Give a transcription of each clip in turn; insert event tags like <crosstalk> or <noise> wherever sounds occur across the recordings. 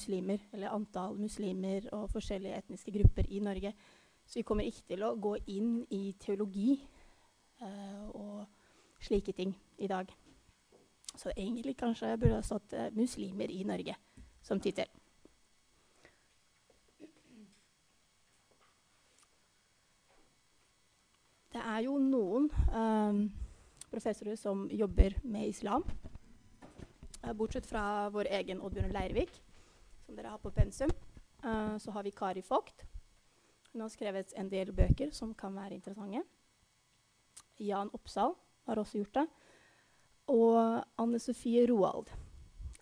muslimer, eller antall muslimer og forskjellige etniske grupper i Norge. Så vi kommer ikke til å gå inn i teologi uh, og slike ting i dag. Så egentlig kanskje burde ha stått uh, 'muslimer i Norge' som tittel. Det er jo noen um, professorer som jobber med islam. Uh, bortsett fra vår egen Oddbjørn Leirvik, som dere har på pensum. Uh, så har vi Kari Vogt. Hun har skrevet en del bøker som kan være interessante. Jan Oppsal har også gjort det. Og Anne Sofie Roald.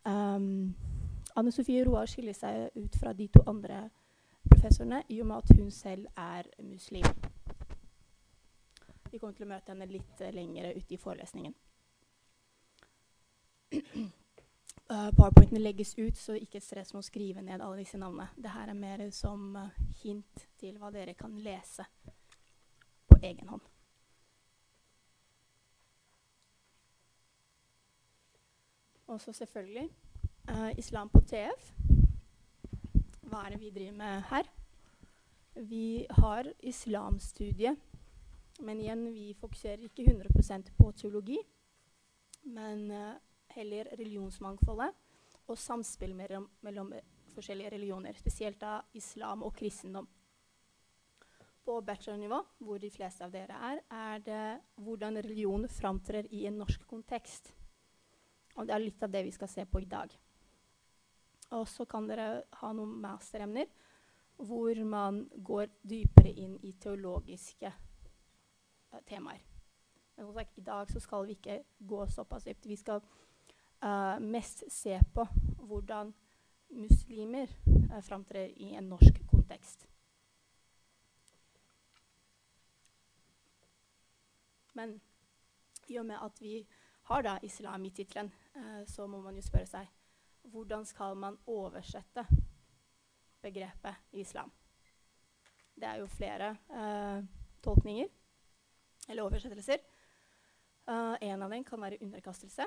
Um, Anne Sofie Roald skiller seg ut fra de to andre professorene i og med at hun selv er muslim. Vi kommer til å møte henne litt uh, lenger ute i forelesningen. <clears throat> uh, Powerpointene legges ut, så ikke stress med å skrive ned alle disse navnene. Dette er mer som uh, hint til hva dere kan lese på egen hånd. Og så selvfølgelig uh, islam på TF. Hva er det vi driver med her? Vi har islamstudiet men igjen, vi fokuserer ikke 100% på teologi, men heller religionsmangfoldet og samspill mellom, mellom, forskjellige religioner, spesielt da islam og kristendom. På bachelornivå, hvor de fleste av dere er, er det hvordan religion framtrer i en norsk kontekst. Og det er litt av det vi skal se på i dag. Og så kan dere ha noen masteremner hvor man går dypere inn i teologiske uh, temaer. Men som sagt, i dag så skal vi ikke gå såpass dypt. Vi skal uh, mest se på hvordan muslimer uh, framtrer i en norsk kontekst. Men i og med at vi har da islam i tittelen, uh, så må man jo spørre seg hvordan skal man oversette begrepet islam? Det er jo flere uh, tolkninger eller oversettelser. Uh, en av dem kan være underkastelse.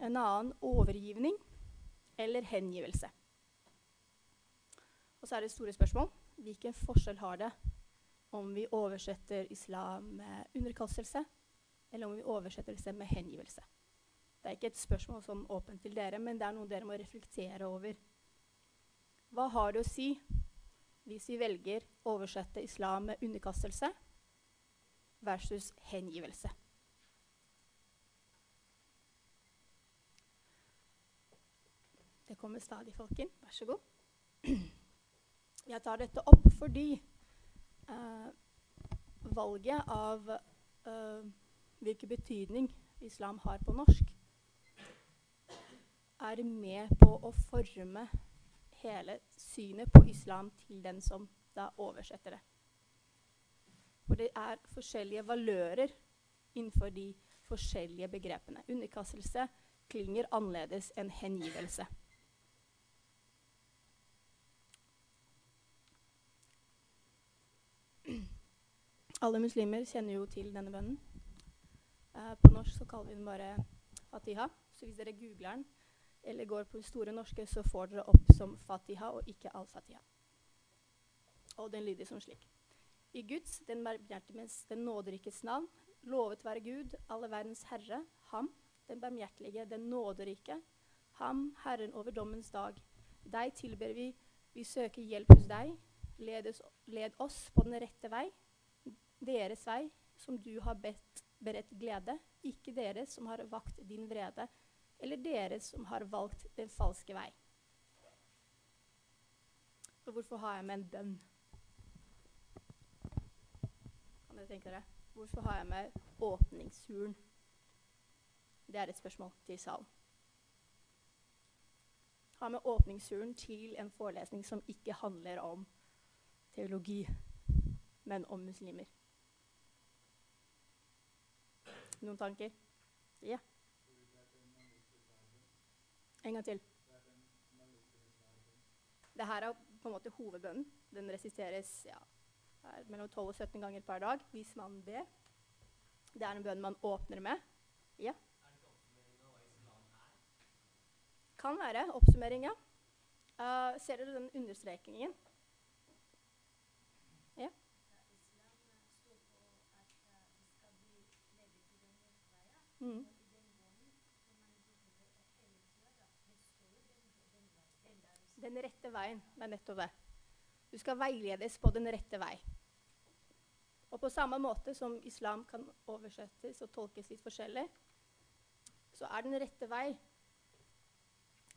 En annen overgivning eller hengivelse. Og så er det store spørsmål. Hvilken forskjell har det om vi oversetter islam med underkastelse, eller om vi oversetter det med hengivelse? Det er ikke et spørsmål sånn åpent til dere, men det er noe dere må reflektere over. Hva har det å si hvis vi velger å oversette islam med underkastelse versus hengivelse? Kommer stadig folk inn. Vær så god. <clears throat> Jeg tar dette opp fordi uh, valget av uh, hvilken betydning islam har på norsk, er med på å forme hele synet på islam til den som da oversetter det. For det er forskjellige valører innenfor de forskjellige begrepene. Underkastelse klinger annerledes enn hengivelse. Alle muslimer kjenner jo til denne bønnen. Uh, på norsk så kaller vi den bare Fatiha. Så hvis dere googler den eller går på Store norske, så får dere opp som Fatiha og ikke Al-Fatiha. Og den lyder som slik. I Guds, den barmhjertiges, den nåderikes navn, lovet være Gud, alle verdens herre, ham, den barmhjertige, den nåderike, ham, Herren over dommens dag. Deg tilber vi, vi søker hjelp hos deg. Ledes, led oss på den rette vei, deres vei, som du har bedt, beredt glede, ikke dere som har vakt din vrede, eller dere som har valgt den falske vei. Og hvorfor har jeg med en bønn? Kan dere tenke dere? Hvorfor har jeg med åpningshuren? Det er et spørsmål til salen. Har med åpningshuren til en forelesning som ikke handler om teologi, men om muslimer. Noen tanker? Ja. En gang til. Det her er på en måte hovedbønnen. Den resisteres ja, mellom 12 og 17 ganger per dag hvis man ber. Det er en bønn man åpner med. Ja. Kan være oppsummering, ja. Uh, ser dere den understrekningen? Mm. Den rette veien. Det er nettopp det. Du skal veiledes på den rette vei. Og på samme måte som islam kan oversettes og tolkes litt forskjellig, så er den rette vei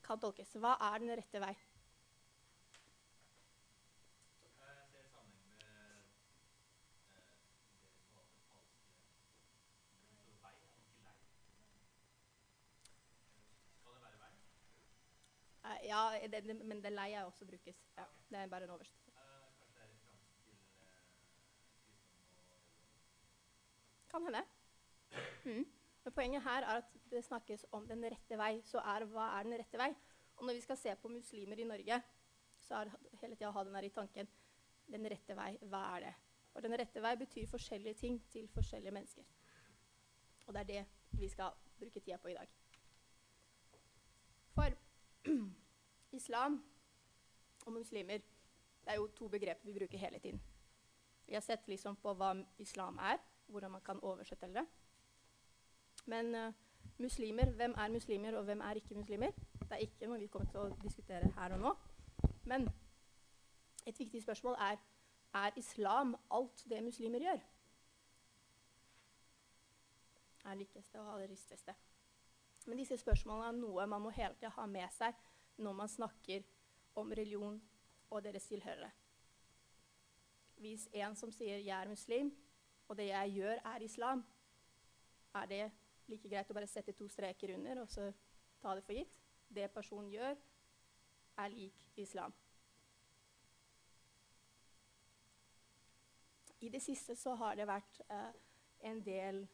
kan tolkes. Hva er den rette vei? Eh, ja, det, det, men det lei er også brukes. Ja, det er bare en oversettelse. Kan hende. Mm. Men poenget her er at det snakkes om den rette vei. Så er, hva er den rette vei? Og når vi skal se på muslimer i Norge, så er det hele tida å ha den her i tanken. Den rette vei, hva er det? Og den rette vei betyr forskjellige ting til forskjellige mennesker. Og det er det vi skal bruke tida på i dag. For <clears throat> islam og muslimer det er jo to begreper vi bruker hele tiden. Vi har sett liksom på hva islam er, hvordan man kan oversette det. Men uh, muslimer, hvem er muslimer, og hvem er ikke muslimer? Det er ikke noe vi kommer til å diskutere her og nå. Men et viktig spørsmål er er islam alt det muslimer gjør? Er likeste og det risteste. Men disse spørsmålene er noe man må hele tida ha med seg når man snakker om religion og deres tilhørere. Hvis en som sier 'jeg er muslim', og det jeg gjør, er islam, er det like greit å bare sette to streker under og så ta det for gitt? Det personen gjør, er lik islam. I det siste så har det vært eh, en del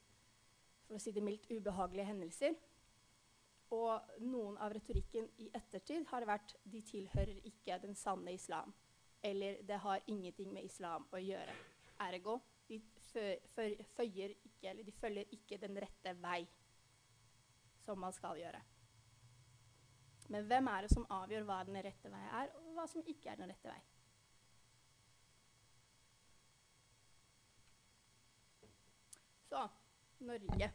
for å si det mildt, ubehagelige hendelser og noen av retorikken i ettertid har vært de tilhører ikke den sanne islam. Eller det har ingenting med islam å gjøre. Ergo de føyer ikke, de følger ikke den rette vei som man skal gjøre. Men hvem er det som avgjør hva den rette vei er, og hva som ikke er den rette vei? Så Norge.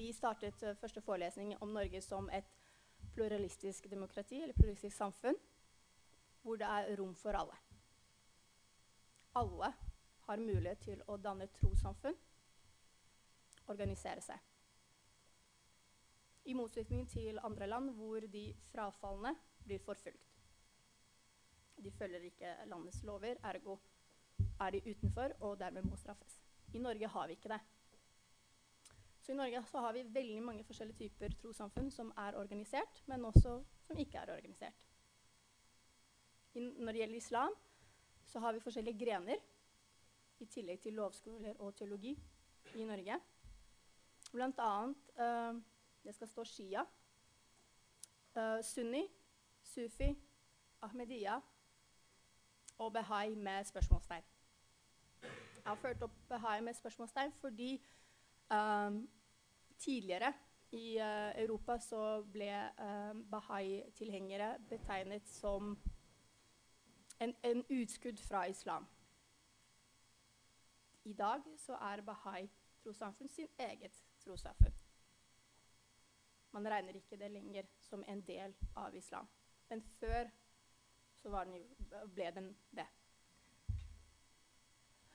Vi startet uh, første forelesning om Norge som et pluralistisk demokrati, eller pluralistisk samfunn, hvor det er rom for alle. Alle har mulighet til å danne trossamfunn, organisere seg. I motsetning til andre land hvor de frafalne blir forfulgt. De følger ikke landets lover, ergo er de utenfor og dermed må straffes. I Norge har vi ikke det. Så I Norge så har vi veldig mange forskjellige typer trossamfunn som er organisert, men også som ikke er organisert. I, når det gjelder islam, så har vi forskjellige grener, i tillegg til lovskoler og teologi i Norge. Blant annet uh, Det skal stå Shia, uh, Sunni, Sufi, Ahmediya og Behai med spørsmålstegn. Jeg har ført opp Behai med spørsmålstegn fordi Um, tidligere i uh, Europa så ble uh, Bahai-tilhengere betegnet som en, en, utskudd fra islam. I dag så er Bahai-trossamfunn sin eget trossamfunn. Man regner ikke det lenger som en del av islam. Men før så den, ble den det.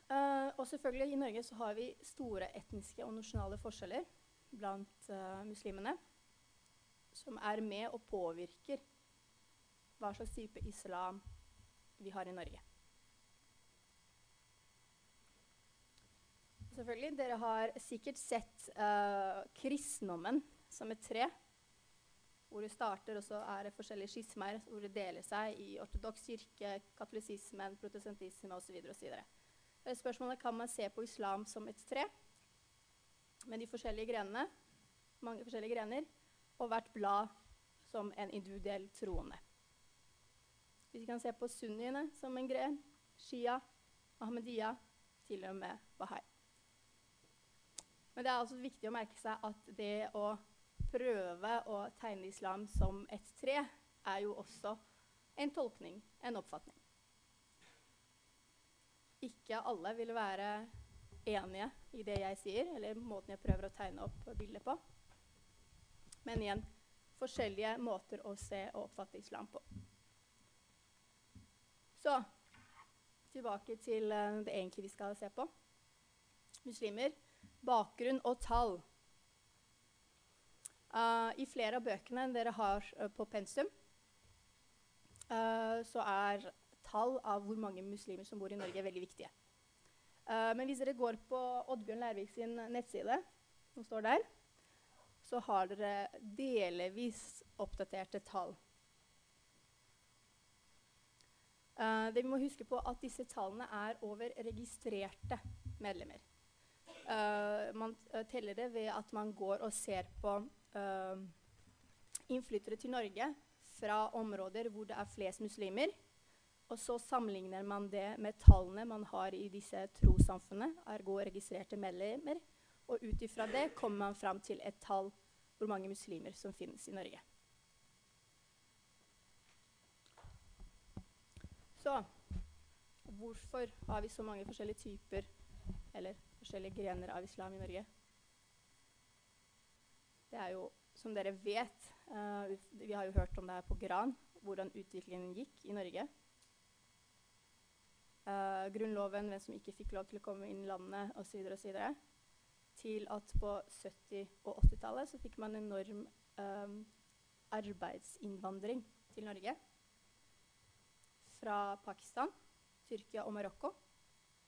Uh, og selvfølgelig I Norge så har vi store etniske og nasjonale forskjeller blant uh, muslimene som er med og påvirker hva slags type islam vi har i Norge. Selvfølgelig, Dere har sikkert sett uh, kristendommen som et tre. Hvor det starter, og så er det forskjellige skismer hvor det deler seg i ortodoks kirke, katolisismen, protestantisme osv. Spørsmålet kan man se på islam som et tre med de forskjellige grenene, mange forskjellige grener, og hvert blad som en individuell troende. Hvis vi kan se på sunniene som en gren, shia, ahmedia, til og med bahai. Men det er altså viktig å merke seg at det å prøve å tegne islam som et tre er jo også en tolkning, en oppfatning. Ikke alle vil være enige i det jeg sier, eller måten jeg prøver å tegne opp bildet på. Men igjen forskjellige måter å se og oppfatte islam på. Så tilbake til uh, det egentlig vi skal se på. Muslimer. Bakgrunn og tall. Uh, I flere av bøkene dere har uh, på pensum, så er tall av hvor mange muslimer som bor i Norge, veldig viktige. Men hvis dere går på Oddbjørn Lærvik sin nettside, som står der, så har dere delvis oppdaterte tall. Uh, det vi må huske på at disse tallene er over registrerte medlemmer. Uh, man uh, teller det ved at man går og ser på innflyttere til Norge fra områder hvor det er flest muslimer. Og så sammenligner man det med tallene man har i disse trossamfunnene, ergo registrerte medlemmer. Og ut ifra det kommer man fram til et tall hvor mange muslimer som finnes i Norge. Så hvorfor har vi så mange forskjellige typer eller forskjellige grener av islam i Norge? Det er jo, som dere vet uh, Vi har jo hørt om det her på Gran, hvordan utviklingen gikk i Norge. Uh, grunnloven, hvem som ikke fikk lov til å komme inn i landet osv. osv til at på 70- og 80-tallet så fikk man enorm um, arbeidsinnvandring til Norge. Fra Pakistan, Tyrkia og Marokko.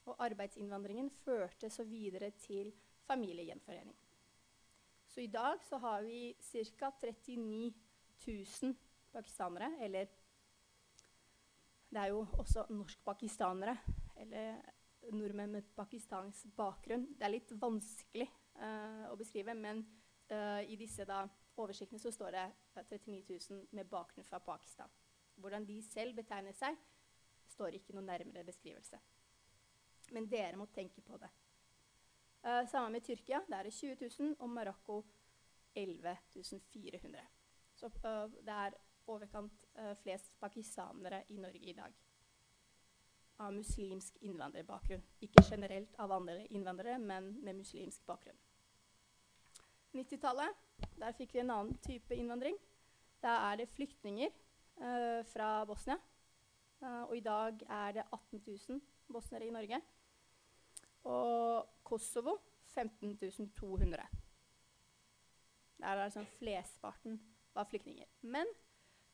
Og arbeidsinnvandringen førte så videre til familiegjenforening. Så i dag så har vi ca. 39 000 pakistanere, eller det er jo også norskpakistanere, eller nordmenn med pakistansk bakgrunn. Det er litt vanskelig uh, å beskrive, men uh, i disse da, oversiktene så står det 39 000 med bakgrunn fra Pakistan. Hvordan de selv betegner seg, står ikke noe nærmere beskrivelse. Men dere må tenke på det. Uh, sammen med Tyrkia, der er det 20 000, og Marokko 11 400. Så det er overkant flest pakistanere i Norge i dag av muslimsk innvandrerbakgrunn. Ikke generelt av andre innvandrere, men med muslimsk bakgrunn. 90-tallet, der fikk vi en annen type innvandring. Da er det flyktninger uh, fra Bosnia. Uh, og i dag er det 18 000 bosniere i Norge. Og Kosovo 15 200. Der er flestparten var flyktninger. Men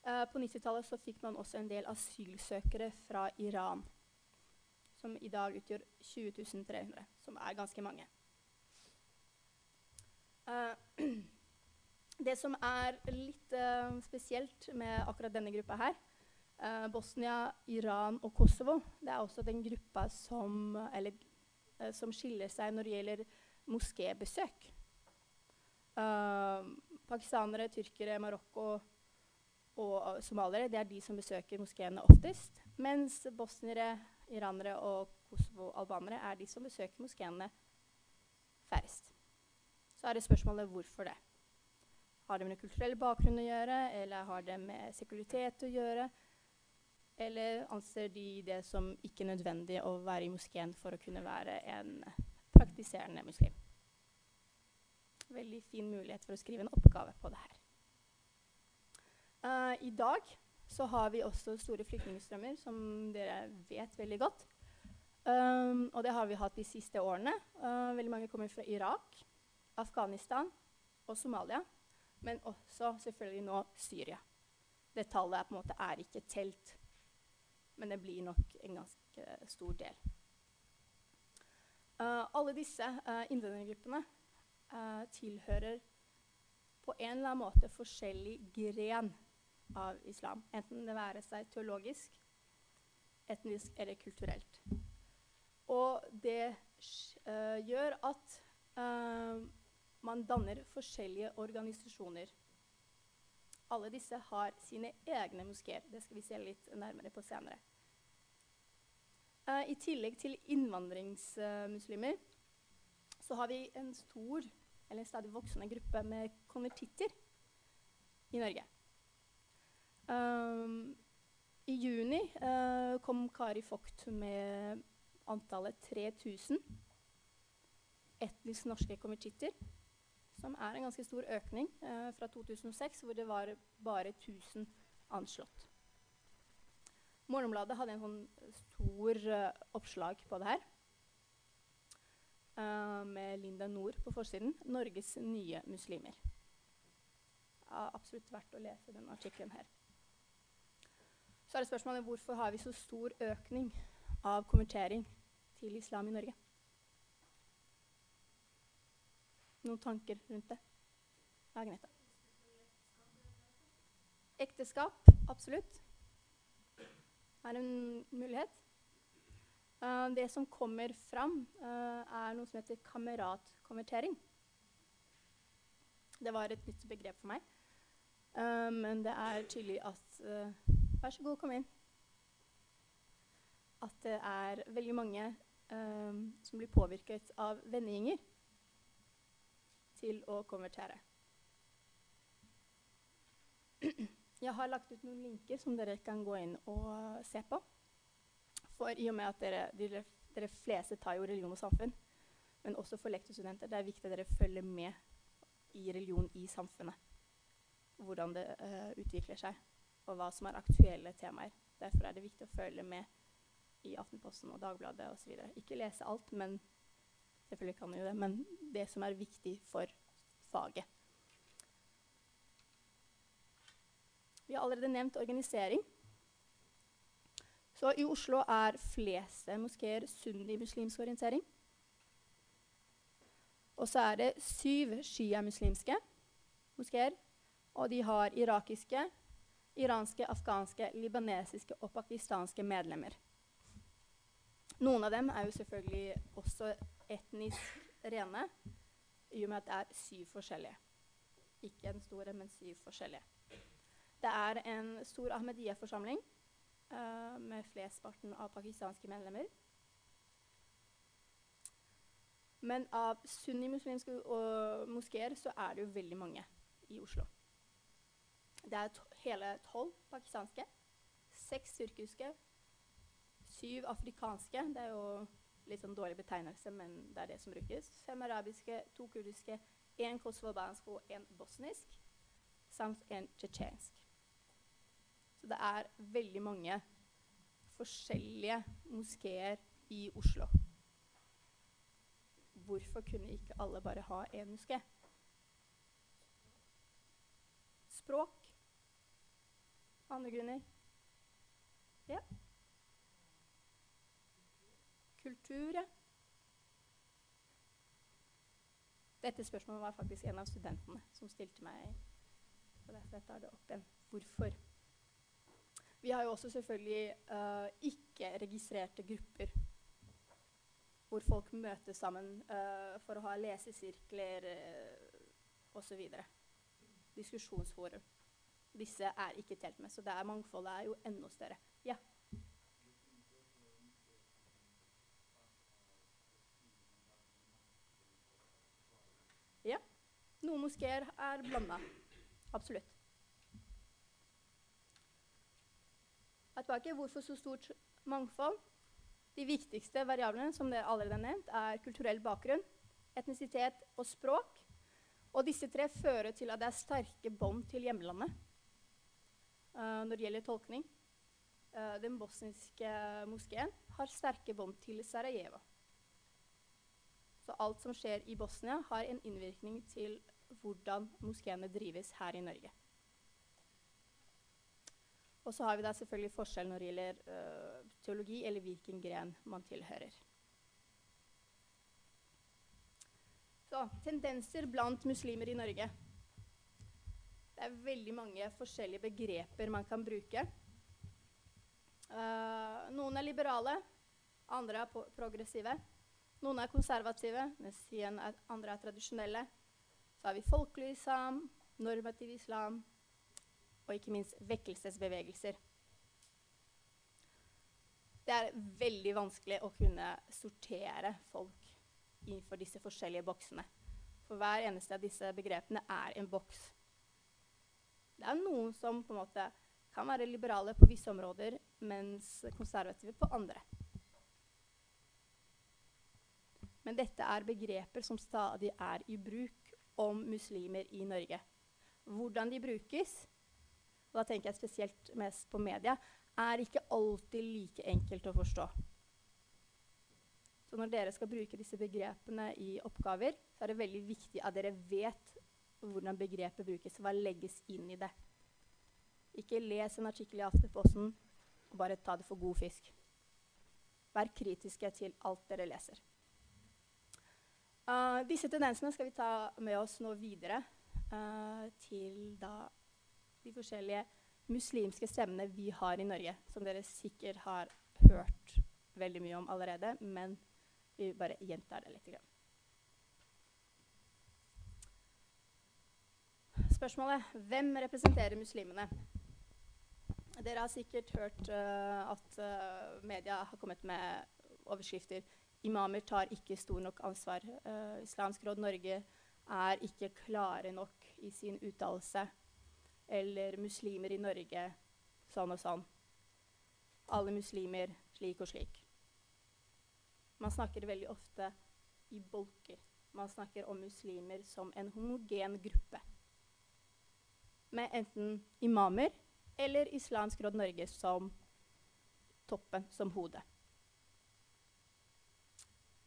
uh, på 90-tallet fikk man også en del asylsøkere fra Iran som i dag utgjør 20 300, som er ganske mange. Uh, <clears throat> det som er litt uh, spesielt med akkurat denne gruppa her, Bosnia, Iran og Kosovo, det er også den gruppa som, eller, som skiller seg når det gjelder moskébesøk. pakistanere, tyrkere, Marokko og somaliere det er de som besøker moskeene oftest. Mens bosniere, iranere og kosovo-albanere er de som besøker moskeene færrest. Så er det spørsmålet hvorfor det. Har det med kulturell bakgrunn å gjøre, eller har det med sekuritet å gjøre? Eller anser de det som ikke nødvendig å være i moskeen for å kunne være en praktiserende muslim? Veldig fin mulighet for å skrive en oppgave på det her. Uh, I dag så har vi også store flyktningstrømmer, som dere vet veldig godt. Um, og det har vi hatt de siste årene. Uh, veldig mange kommer fra Irak, Afghanistan og Somalia. Men også selvfølgelig nå Syria. Det tallet er, på en måte, er ikke telt, men det blir nok en ganske stor del. Uh, alle disse uh, innvandrergruppene tilhører på en eller annen måte forskjellig gren av islam. Enten det være seg teologisk, etnisk eller kulturelt. Og det uh, gjør at uh, man danner forskjellige organisasjoner. Alle disse har sine egne moskeer. Det skal vi se litt nærmere på senere. Uh, I tillegg til innvandringsmuslimer så har vi en stor, eller en stadig voksende gruppe med konvertitter i Norge. Um, I juni uh, kom Kari Vogt med antallet 3000 etnisk norske konvertitter. Som er en ganske stor økning uh, fra 2006, hvor det var bare 1000 anslått. Morgenbladet hadde en sånn stor uh, oppslag på det her. med Linda Nord på forsiden. 'Norges nye muslimer'. Uh, absolutt verdt å lese den artikkelen her. Så er det spørsmålet hvorfor har vi så stor økning av konvertering til islam i Norge? Noen tanker rundt det? Agneta? Ekteskap, absolutt. Er en mulighet. Uh, det som kommer fram, uh, er noe som heter kameratkonvertering. Det var et nytt begrep for meg. Uh, men det er tydelig at Vær så god, kom inn. At det er veldig mange um, som blir påvirket av vennegjenger til å konvertere. Jeg har lagt ut noen linker som dere kan gå inn og se på. For i og med at dere, dere, dere fleste tar jo religion og samfunn, men også for lektorstudenter, det er viktig at dere følger med i religion i samfunnet. Hvordan det uh, utvikler seg og hva som er aktuelle temaer. Derfor er det viktig å følge med i Aftenposten og Dagbladet osv. Ikke lese alt, men selvfølgelig kan du jo det, men det som er viktig for faget. Vi har allerede nevnt organisering. Så I Oslo er fleste moskeer sunni-muslimsk orientering. Og så er det syv shia-muslimske moskeer. Og de har irakiske, iranske, afghanske, libanesiske og pakistanske medlemmer. Noen av dem er jo selvfølgelig også etnisk rene, i og med at det er syv forskjellige. Ikke en store, men syv forskjellige. Det er en stor Ahmadiyya-forsamling uh, med flesteparten av pakistanske medlemmer. Men av sunnimuslimske moskeer så er det jo veldig mange i Oslo. Det er hele tolv pakistanske, seks tyrkiske, syv afrikanske Det er jo litt sånn dårlig betegnelse, men det er det som brukes. Fem arabiske, to kurdiske, én kosovobansk og én bosnisk, samt en tsjetsjensk. Så det er veldig mange forskjellige moskeer i Oslo. Hvorfor kunne ikke alle bare ha én moské? Språk andre grunner? Ja. Kultur, ja. Dette spørsmålet var faktisk en av studentene som stilte meg. Så derfor tar det opp igjen. Hvorfor? Vi har jo også selvfølgelig uh, ikke-registrerte grupper hvor folk møtes sammen uh, for å ha lesesirkler uh, osv. Diskusjonsforum. Disse er ikke telt med, så det er mangfoldet er jo enda større. Ja. Ja. Noen moskeer er blanda. Absolutt. Tilbake. Hvorfor så stort mangfold? De viktigste variablene som dere allerede har nevnt, er kulturell bakgrunn, etnisitet og språk. Og disse tre fører til at det er sterke bånd til hjemlandet når det gjelder tolkning. Uh, den bosniske moskeen har sterke bånd til Sarajevo. Så alt som skjer i Bosnia, har en innvirkning til hvordan moskeene drives her i Norge. Og så har vi da selvfølgelig forskjell når det gjelder uh, teologi, eller hvilken gren man tilhører. Så tendenser blant muslimer i Norge. Det er veldig mange forskjellige begreper man kan bruke. Uh, noen er liberale, andre er progressive. Noen er konservative, mens igjen er andre er tradisjonelle. Så har vi folkelig islam, normativ islam og ikke minst vekkelsesbevegelser. Det er veldig vanskelig å kunne sortere folk innenfor disse forskjellige boksene. For hver eneste av disse begrepene er en boks. Det er noen som på en måte kan være liberale på visse områder, mens konservative på andre. Men dette er begreper som stadig er i bruk om muslimer i Norge. Hvordan de brukes, og da tenker jeg spesielt mest på media, er ikke alltid like enkelt å forstå. Så når dere skal bruke disse begrepene i oppgaver, så er det veldig viktig at dere vet hvordan begrepet brukes. Hva legges inn i det. Ikke les en artikkel i Aftenposten og bare ta det for god fisk. Vær kritiske til alt dere leser. Uh, disse tendensene skal vi ta med oss nå videre uh, til da, de forskjellige muslimske stemmene vi har i Norge, som dere sikkert har hørt veldig mye om allerede, men vi bare gjentar det litt. Spørsmålet hvem representerer muslimene? Dere har sikkert hørt uh, at uh, media har kommet med overskrifter. Imamer tar ikke stor nok ansvar. Uh, Islamsk Råd Norge er ikke klare nok i sin uttalelse. Eller muslimer i Norge sånn og sånn. Alle muslimer slik og slik. Man snakker veldig ofte i bolker. Man snakker om muslimer som en homogen gruppe. Med enten imamer eller Islamsk Råd Norge som toppen, som hodet.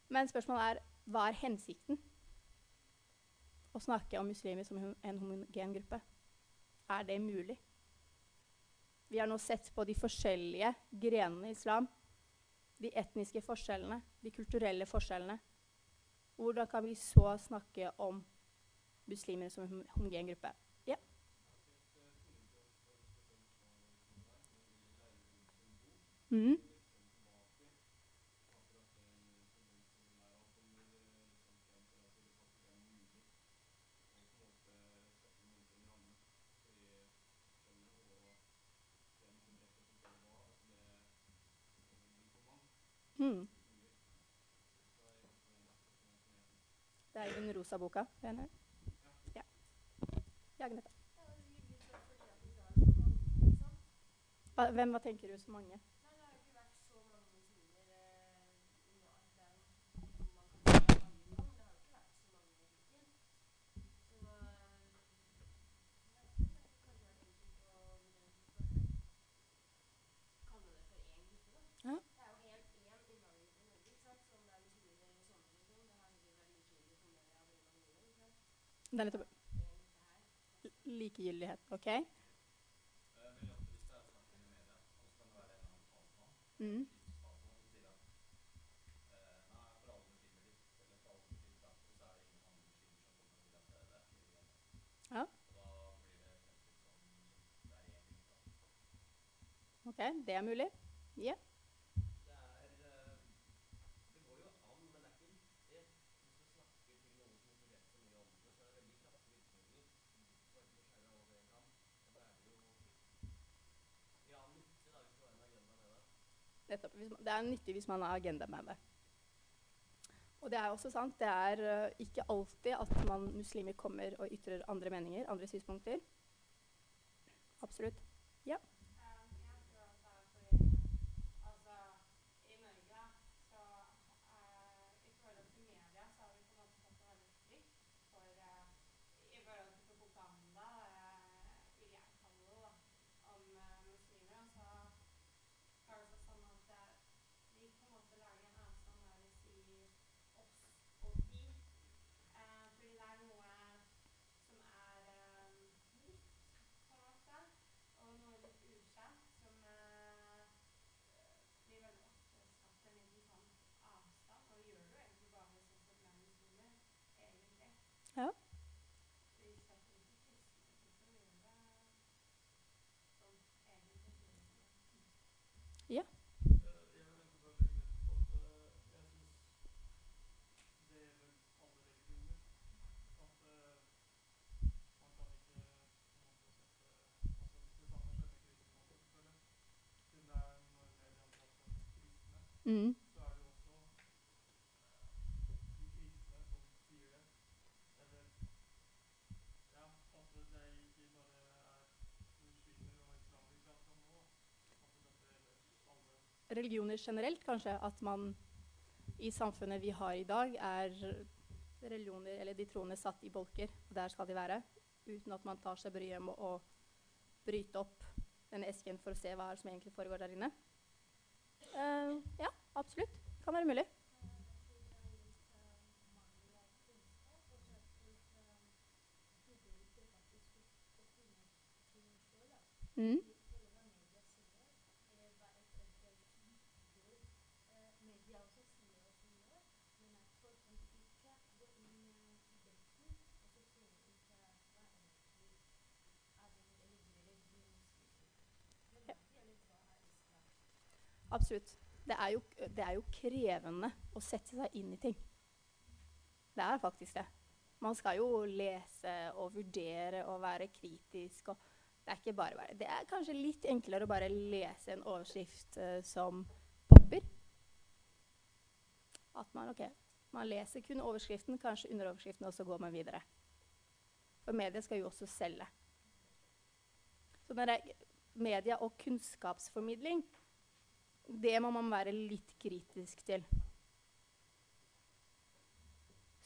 Men spørsmålet er hva er hensikten? Å snakke om muslimer som en homogen gruppe. Er det mulig? Vi har nå sett på de forskjellige grenene i islam. De etniske forskjellene, de kulturelle forskjellene. Hvordan kan vi så snakke om muslimer som en homogen gruppe? Mm. Mm. Det er den rosa boka. Den her. Ja. ja Hvem hva tenker du så mange? Det er nettopp Likegyldighet. OK? Mm. Ja. OK, det er mulig. Ja. Yeah. Nettopp, det er nyttig hvis man har agenda med det. Og det er også sant, det er uh, ikke alltid at man muslimer kommer og ytrer andre meninger, andre synspunkter. Absolutt. Ja. Mm. religioner generelt, kanskje, at man i samfunnet vi har i dag, er religioner, eller de troende, satt i bolker. Og der skal de være. Uten at man tar seg bryet med å bryte opp denne esken for å se hva som egentlig foregår der inne. Uh, ja, absolutt. Kan være mulig. Mm. Absolutt. Det er, jo, det er, jo, krevende å sette seg inn i ting. Det er faktisk det. Man skal jo lese og vurdere og være kritisk. Og det er ikke bare bare. Det er kanskje litt enklere å bare lese en overskrift uh, som popper. At man, okay, man leser kun overskriften, kanskje underoverskriften, og så går man videre. For media skal jo også selge. Så når det er media og kunnskapsformidling det må man være litt kritisk til.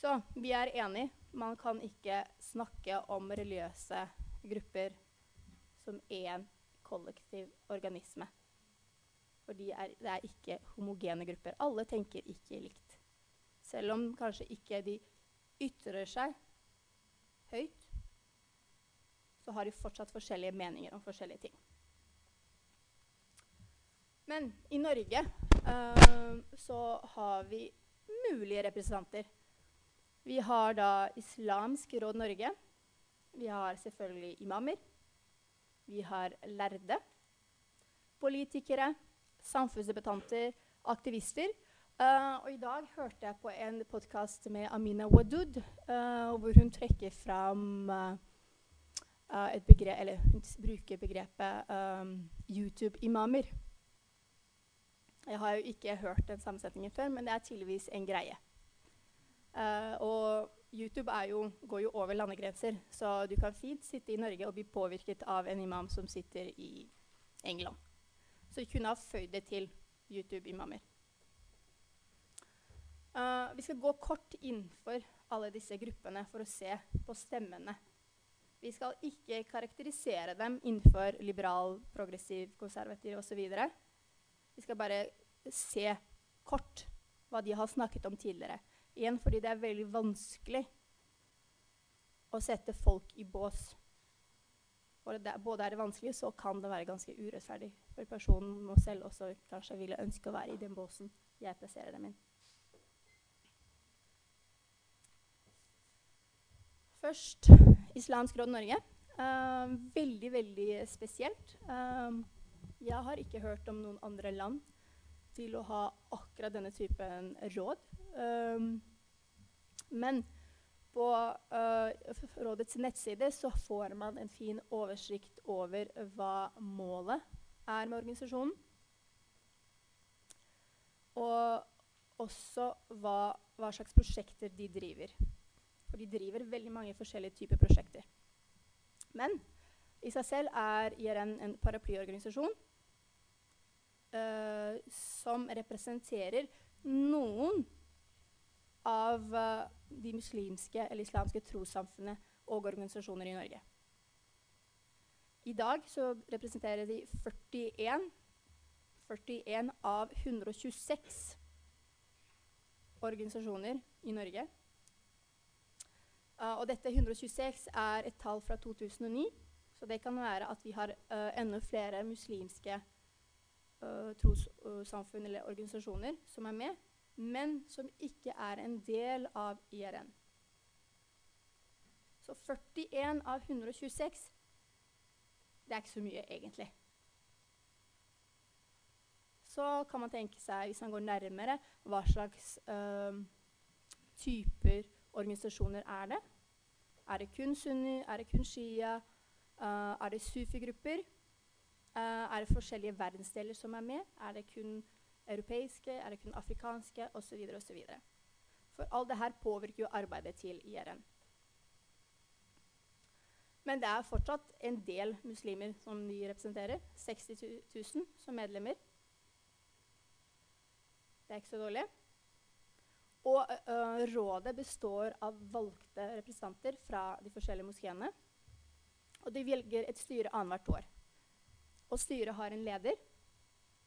Så vi er enige. Man kan ikke snakke om religiøse grupper som én kollektiv organisme. For de er, det er ikke homogene grupper. Alle tenker ikke likt. Selv om kanskje ikke de ytrer seg høyt, så har de fortsatt forskjellige meninger om forskjellige ting. Men i Norge uh, så har vi mulige representanter. Vi har da Islamsk Råd Norge. Vi har selvfølgelig imamer. Vi har lærde. Politikere, samfunnsdebattanter, aktivister. Uh, og I dag hørte jeg på en podkast med Amina Wadud, uh, hvor hun trekker fram uh, et begrep, eller hun bruker begrepet um, YouTube-imamer. Jeg har jo ikke hørt den sammensetningen før, men det er tydeligvis en greie. Uh, og YouTube jo, går jo over landegrenser, så du kan fint sitte i Norge og bli påvirket av en imam som sitter i England. Så vi kunne ha føyd det til YouTube-imamer. Uh, vi skal gå kort innenfor alle disse gruppene for å se på stemmene. Vi skal ikke karakterisere dem innenfor liberal, progressiv, konservativ osv. Vi skal bare se kort hva de har snakket om tidligere. Igjen fordi det er veldig vanskelig å sette folk i bås. Det, både er det vanskelig, så kan det være ganske urettferdig. For personen må selv også kanskje ville ønske å være i den båsen jeg plasserer dem inn. Først Islamsk Råd Norge. Uh, veldig, veldig spesielt. Uh, jeg har ikke hørt om noen andre land til å ha akkurat denne typen råd. Um, men på uh, rådets nettside så får man en fin oversikt over hva målet er med organisasjonen. Og også hva, hva slags prosjekter de driver. For de driver veldig mange forskjellige typer prosjekter. Men i seg selv er IRN en paraplyorganisasjon uh, som representerer noen av uh, de muslimske eller islamske trossamfunnene og organisasjoner i Norge. I dag så representerer de 41, 41 av 126 organisasjoner i Norge. Uh, og dette 126 er et tall fra 2009, så det kan være at vi har uh, enda flere muslimske uh, trossamfunn eller organisasjoner som er med, men som ikke er en del av IRN. Så 41 av 126 det er ikke så mye, egentlig. Så kan man tenke seg, hvis man går nærmere, hva slags uh, typer organisasjoner er det? Er det kun sunni? Er det kun shia? Uh, er det sufi-grupper? Uh, er det forskjellige verdensdeler som er med? Er det kun europeiske? Er det kun afrikanske? Osv. osv. For alt det her påvirker jo arbeidet til IRN. Men det er fortsatt en del muslimer som de representerer. 60 000 som medlemmer. Det er ikke så dårlig. Og uh, rådet består av valgte representanter fra de forskjellige moskeene. Og de velger et styre annethvert år. Og styret har en leder.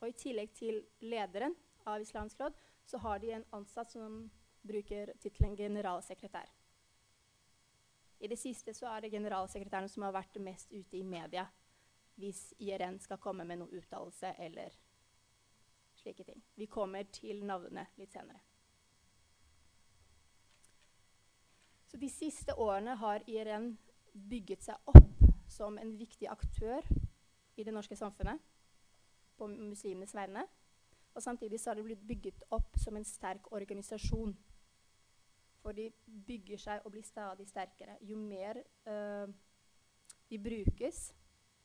Og i tillegg til lederen av Islamsk råd, så har de en ansatt som bruker tittelen generalsekretær. I det siste så er det generalsekretæren som har vært mest ute i media hvis IRN skal komme med noen uttalelse eller slike ting. Vi kommer til navnene litt senere. Så de siste årene har IRN bygget seg opp som en viktig aktør i det norske samfunnet på muslimenes vegne. Og samtidig så har det blitt bygget opp som en sterk organisasjon. For de bygger seg og blir stadig sterkere. Jo mer uh, de brukes,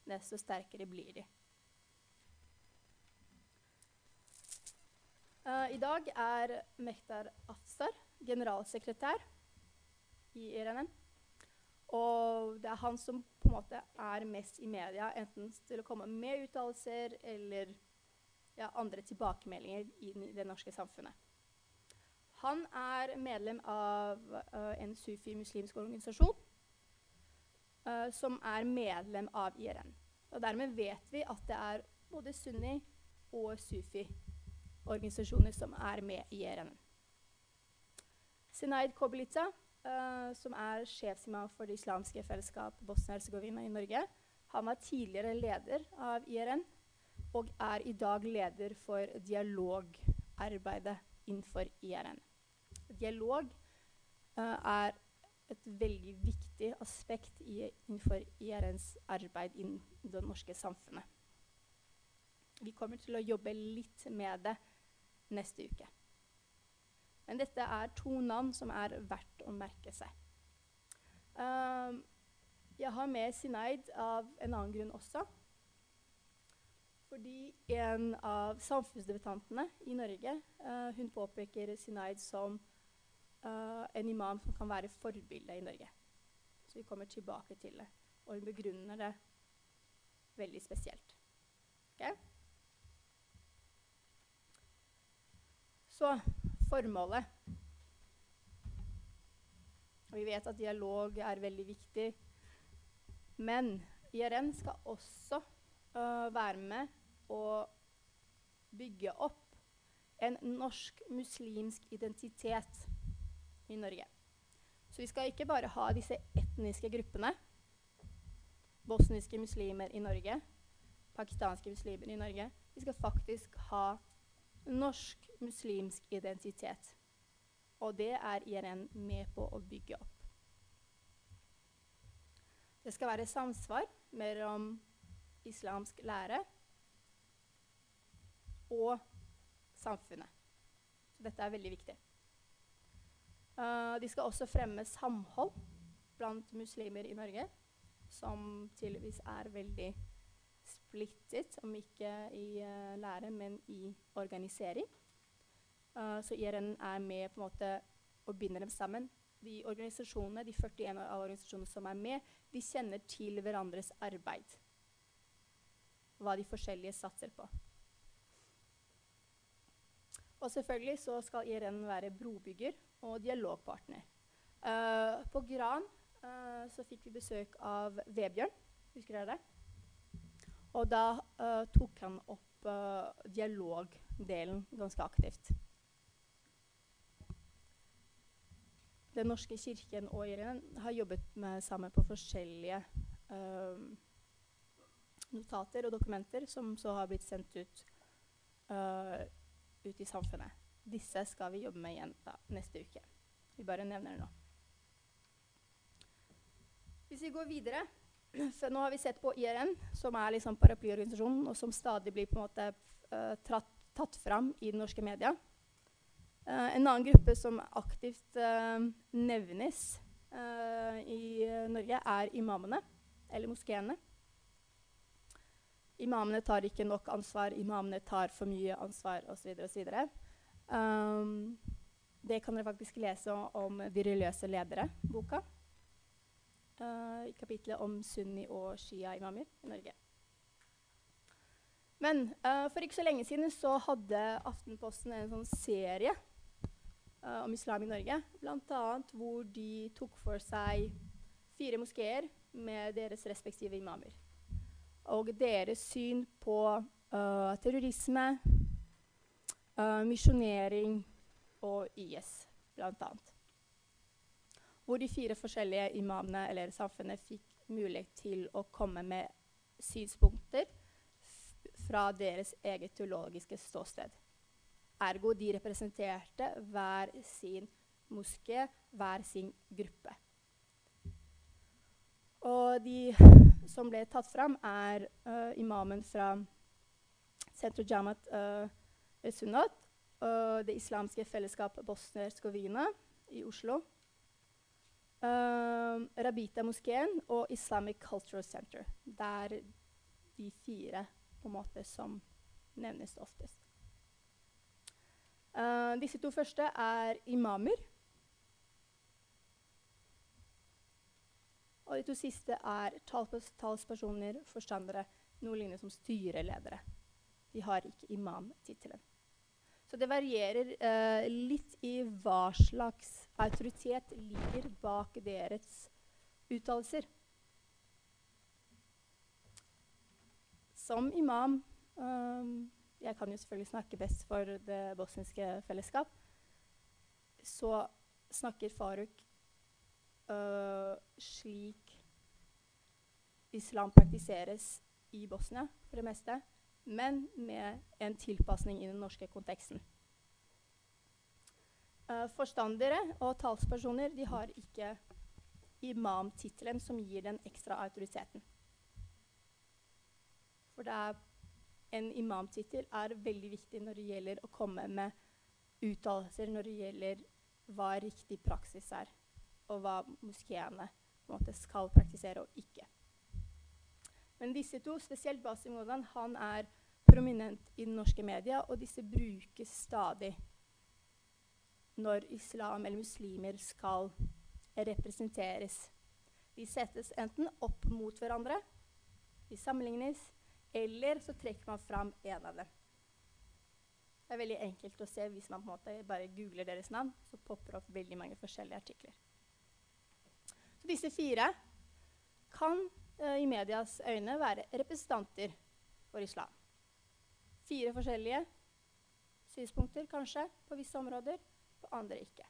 desto sterkere blir de. Uh, I dag er Mehtar Afsar generalsekretær i IRNN. Og det er han som på en måte er mest i media, enten til å komme med uttalelser eller ja, andre tilbakemeldinger i det norske samfunnet. Han er medlem av uh, en sufi-muslimsk organisasjon uh, som er medlem av IRN. Og dermed vet vi at det er både sunni og sufi-organisasjoner som er med i IRN. Sinaid Kobilica uh, som er sjefsimam for det islamske fellesskap Bosnia-Hercegovina i Norge. Han var tidligere leder av IRN og er i dag leder for dialogarbeidet innenfor IRN. Dialog uh, er et veldig viktig aspekt i, innenfor IRNs arbeid i det norske samfunnet. Vi kommer til å jobbe litt med det neste uke. Men dette er to navn som er verdt å merke seg. Um, jeg har med Sineid av en annen grunn også. Fordi en av samfunnsdebattantene i Norge uh, hun påpeker Sineid som uh, en imam som kan være forbilde i Norge. Så vi kommer tilbake til det. Og hun begrunner det veldig spesielt. Okay? Så formålet. Og vi vet at dialog er veldig viktig. Men IRN skal også uh, være med og bygge opp en norsk muslimsk identitet i Norge. Så vi skal ikke bare ha disse etniske gruppene. Bosniske muslimer i Norge, pakistanske muslimer i Norge. Vi skal faktisk ha norsk muslimsk identitet. Og det er IRN med på å bygge opp. Det skal være samsvar mellom islamsk lære og samfunnet. Så dette er veldig viktig. Uh, de skal også fremme samhold blant muslimer i Norge, som tydeligvis er veldig splittet, om ikke i uh, lære, men i organisering. Uh, så IRN er med på en måte og binder dem sammen. De organisasjonene, de 41 av organisasjonene som er med, de kjenner til hverandres arbeid. Hva de forskjellige satser på. Og selvfølgelig så skal IRN være brobygger og dialogpartner. Uh, på Gran uh, så fikk vi besøk av Vebjørn. Husker dere det? Og da uh, tok han opp dialogdelen ganske aktivt. Den norske kirken og Irene har jobbet med sammen på forskjellige uh, notater og dokumenter som så har blitt sendt ut, ut i samfunnet. Disse skal vi jobbe med igjen da, neste uke. Vi bare nevner det nå. Hvis vi går videre <clears throat> for nå har vi sett på IRN, som er liksom paraplyorganisasjonen, og som stadig blir på en måte uh, tratt, tatt fram i den norske media. Uh, en annen gruppe som aktivt uh, nevnes i Norge, er imamene, eller moskeene. Imamene tar ikke nok ansvar, imamene tar for mye ansvar osv. Um, det kan dere faktisk lese om religiøse ledere-boka uh, i kapitlet om sunni- og shia-imamer i Norge. Men uh, for ikke så lenge siden så hadde Aftenposten en sånn serie uh, om islam i Norge. Bl.a. hvor de tok for seg fire moskeer med deres respektive imamer. Og deres syn på uh, terrorisme, misjonering og IS, bl.a. Hvor de fire forskjellige imamene eller samfunnet fikk mulighet til å komme med synspunkter fra deres eget teologiske ståsted. Ergo de representerte hver sin moské, hver sin gruppe. Og de som ble tatt fram, er uh, imamen fra Sentro Jamat uh, Sunnat og det islamske fellesskapet Bosnia-Hercegovina i Oslo. Uh, Rabita-moskeen og Islamic Cultural Center. Det er de fire måte som nevnes oftest. Uh, disse to første er imamer. Og de to siste er talspersoner, forstandere, noe lignende som styreledere. De har ikke imamtittelen. Så det varierer uh, litt i hva slags autoritet ligger bak deres uttalelser. som imam um, Jeg kan jo selvfølgelig snakke best for det bosniske fellesskap. Så snakker Faruk øh, slik islam praktiseres i Bosnia for det meste, men med en tilpasning i den norske konteksten. Uh, forstandere og talspersoner de har ikke imamtittelen som gir den ekstra autoriteten. For det er en imamtittel er veldig viktig når det gjelder å komme med uttalelser når det gjelder hva riktig praksis er, og hva moskeene skal praktisere og ikke. Men disse to, spesielt Basim Modan, han er prominent i den norske media, og disse brukes stadig når islam eller muslimer skal representeres. De settes enten opp mot hverandre, de sammenlignes, eller så trekker man fram en av dem. Det er veldig enkelt å se hvis man på en måte bare googler deres navn. Så popper det opp veldig mange forskjellige artikler. Så disse fire kan eh, i medias øyne være representanter for islam. Fire forskjellige synspunkter kanskje på visse områder, på andre ikke.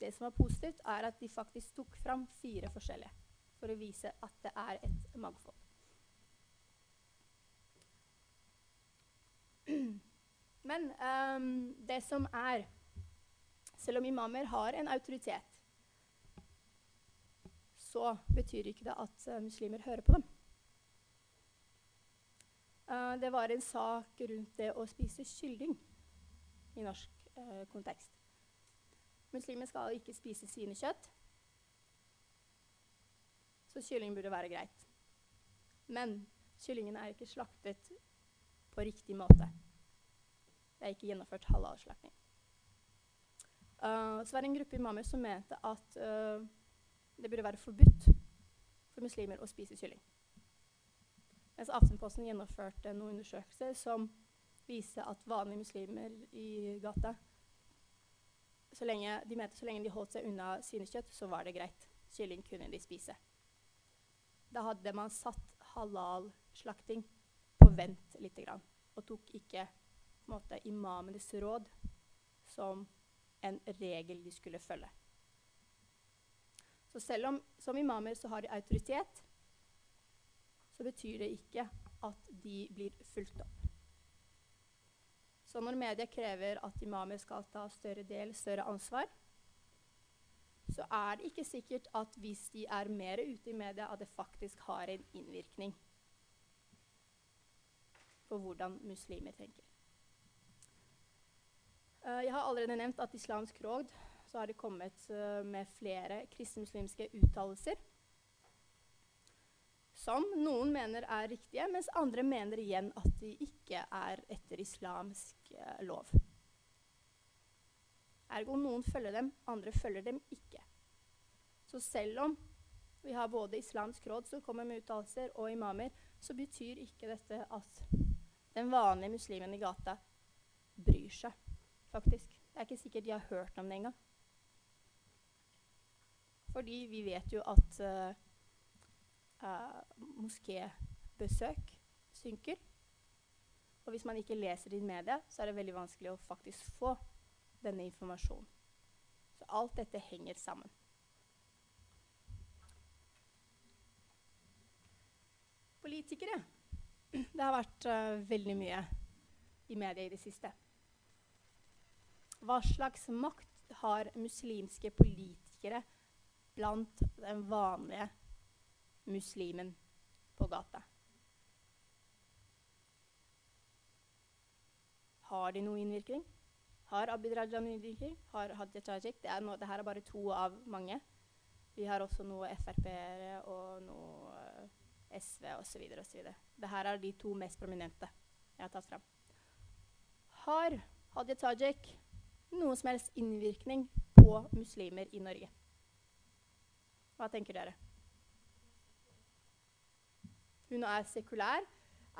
Det som var positivt, er at de faktisk tok fram fire forskjellige for å vise at det er et mangfold. <clears throat> Men um, det som er Selv om imamer har en autoritet, så betyr ikke det at uh, muslimer hører på dem. Uh, det var en sak rundt det å spise kylling i norsk uh, kontekst. Muslimer skal ikke spise svinekjøtt. Så kylling burde være greit. Men kyllingen er ikke slaktet på riktig måte. Det er ikke gjennomført halalslakting. Uh, så var det en gruppe imamer som mente at uh, det burde være forbudt for muslimer å spise kylling. Mens Aftenposten gjennomførte noen undersøkelser som viste at vanlige muslimer i gata så lenge, De mente så lenge de holdt seg unna svinekjøtt, så var det greit. Kylling kunne de spise. Da hadde man satt halal-slakting på vent lite grann, og tok ikke måte, imamenes råd som en regel de skulle følge. Så selv om som imamer så har de autoritet, så betyr det ikke at de blir fulgt opp. Så når media krever at imamer skal ta større del, større ansvar, så er det ikke sikkert at hvis de er mer ute i media, at det faktisk har en innvirkning på hvordan muslimer tenker. Uh, jeg har allerede nevnt at Islamsk råd så har det kommet uh, med flere kristenmuslimske uttalelser som noen mener er riktige, mens andre mener igjen at de ikke er etter islamsk uh, lov. Ergo noen følger dem, andre følger dem ikke. Så selv om vi har både Islamsk råd som kommer med uttalelser, og imamer, så betyr ikke dette at den vanlige muslimen i gata bryr seg, faktisk. Det er ikke sikkert de har hørt om det engang. Fordi vi vet jo at uh, uh, moskébesøk synker. Og hvis man ikke leser det i media, så er det veldig vanskelig å faktisk få denne informasjonen. Så alt dette henger sammen. Politikere. Det har vært uh, veldig mye i media i det siste. Hva slags makt har muslimske politikere blant den vanlige muslimen på gata? Har de noe innvirkning? Har Abid Raja noe innvirkning? Har Hadia Tajik? Det, no, det er bare to av mange. Vi har også noe Frp-ere og noe SV osv. osv. Dette er de to mest prominente jeg har tatt fram. Har Hadia Tajik noe som helst innvirkning på muslimer i Norge? Hva tenker dere? Hun er sekulær,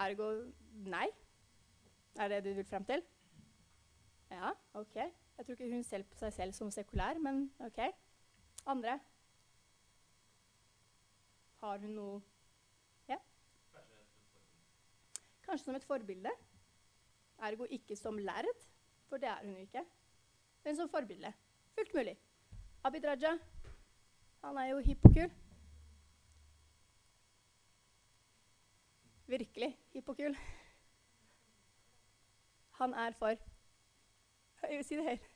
ergo nei. Er det det du vil frem til? Ja, OK. Jeg tror ikke hun ser på seg selv som sekulær, men OK. Andre? Har hun noe Ja? Kanskje som et forbilde. Ergo ikke som lærd, for det er hun jo ikke. Men som forbilde. Fullt mulig. Abid Raja, han er jo hipp og kul. Virkelig hipp og kul. Han er for Jeg vil si det helt.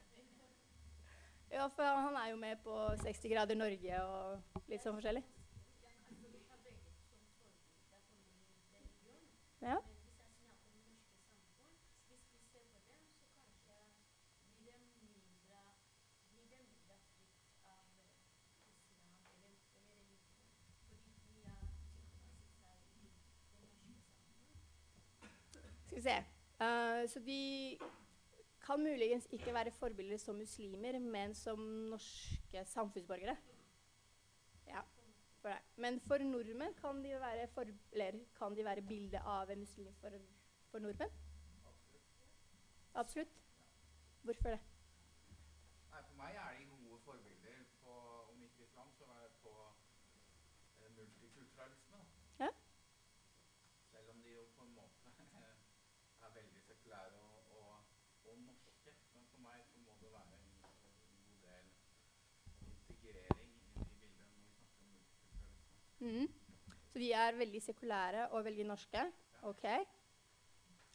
Ja, for han er jo med på 60 grader Norge og litt sånn forskjellig. Ja. Skal vi se. Uh, så de kan muligens ikke være forbilder som muslimer, men som norske samfunnsborgere. Ja, for men for nordmenn kan de være, for, kan de være bilde av en muslim for, for nordmenn? Absolutt. Hvorfor det? Nei, For meg er de gode forbilder på, om ikke islam, så er det på eh, multikulturalisme. Ja. Selv om de jo på en måte er veldig sekulære og, og, og norske. Men for meg så må det være en, en god del integrering inn i bildet når vi snakker om Mhm. Så de er veldig sekulære og veldig norske? OK.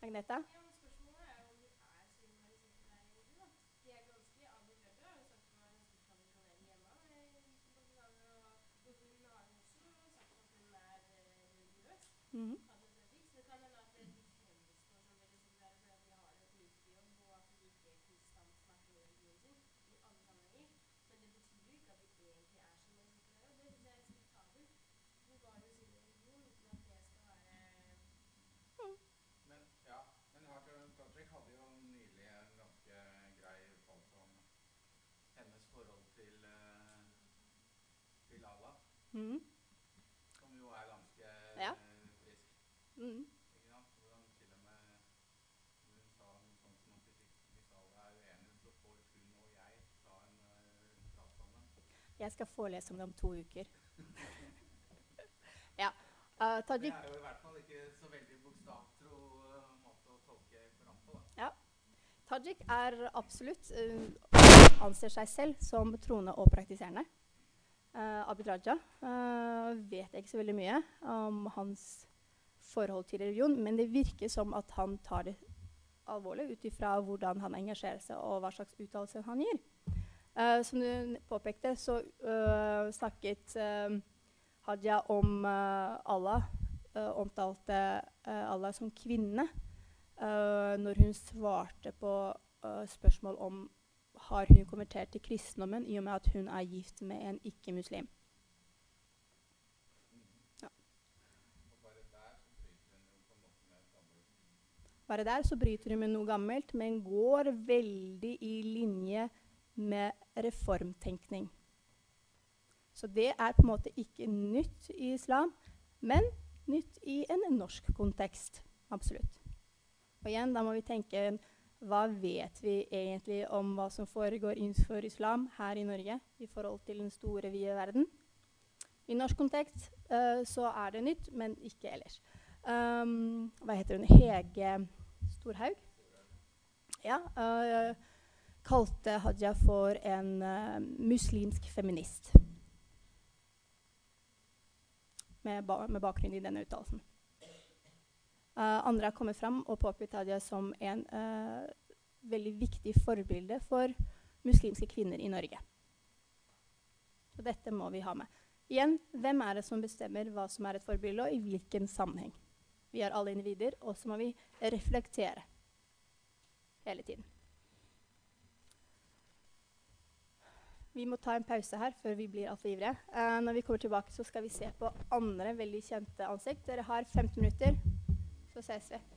Agneta? Ja, men spørsmålet er jo om de er så innmari sekulære egentlig, da. De er ganske Abid Raja har jo sagt at hun er ganske tradisjonell hjemme. eh, sympatisaner, Og hun har jo også sagt at hun er eh, religiøs. Mhm. Hadia Tajik. Så det kan hende at eh, de fremstår som veldig sekulære fordi at de har en politisk jobb, og at de ikke konstant snakker om religionen sin i alle sammenhenger. Men det betyr jo ikke at de egentlig er så veldig sekulære, og det syns jeg er respektabelt. Bevare sin religion uten at det skal være Men ja, men Hadia Tajik hadde jo nylig en ganske grei uttalelse om hennes forhold til, eh, til Mhm. som jo er ganske Ja. eh, frisk. Mm. Ikke sant? Hvordan til og med hun sa noe sånt som at hvis, alle er uenige, så får hun og jeg ta en uh, prat sammen. Jeg skal forelese om det om to uker. ja. Uh, Det er jo i hvert fall ikke så veldig bokstavtro uh, måte å tolke Koranen på. da. Tajik er absolutt uh, anser seg selv som troende og praktiserende. Uh, Abid Raja uh, vet jeg ikke så veldig mye om hans forhold til religion, men det virker som at han tar det alvorlig ut ifra hvordan han engasjerer seg og hva slags uttalelser han gir. Uh, som du påpekte, så uh, snakket uh, Hadia om Allah, omtalte Allah som kvinne. Når hun svarte på spørsmål om har hun konvertert til kristendommen i og med at hun er gift med en ikke-muslim. Bare der så bryter hun med noe gammelt, men går veldig i linje med reformtenkning. Så det er på en måte ikke nytt i islam, men nytt i en norsk kontekst. Absolutt. Og igjen, da må vi tenke hva vet vi egentlig om hva som foregår innenfor islam her i Norge i forhold til den store, vide verden? I norsk kontekst uh, så er det nytt, men ikke ellers. Um, hva heter hun? Hege Storhaug? Ja. Uh, kalte Hadia for en uh, muslimsk feminist. Med, ba med bakgrunn i denne uttalelsen. Uh, andre har kommet fram og påpekt Hadia som en uh, veldig viktig forbilde for muslimske kvinner i Norge. Og dette må vi ha med. Igjen, hvem er det som bestemmer hva som er et forbilde, og i hvilken sammenheng? Vi er alle individer, og så må vi reflektere hele tiden. Vi må ta en pause her før vi blir altfor ivrige. Uh, når vi kommer tilbake, så skal vi se på andre veldig kjente ansikt. Dere har 15 minutter. Så ses vi.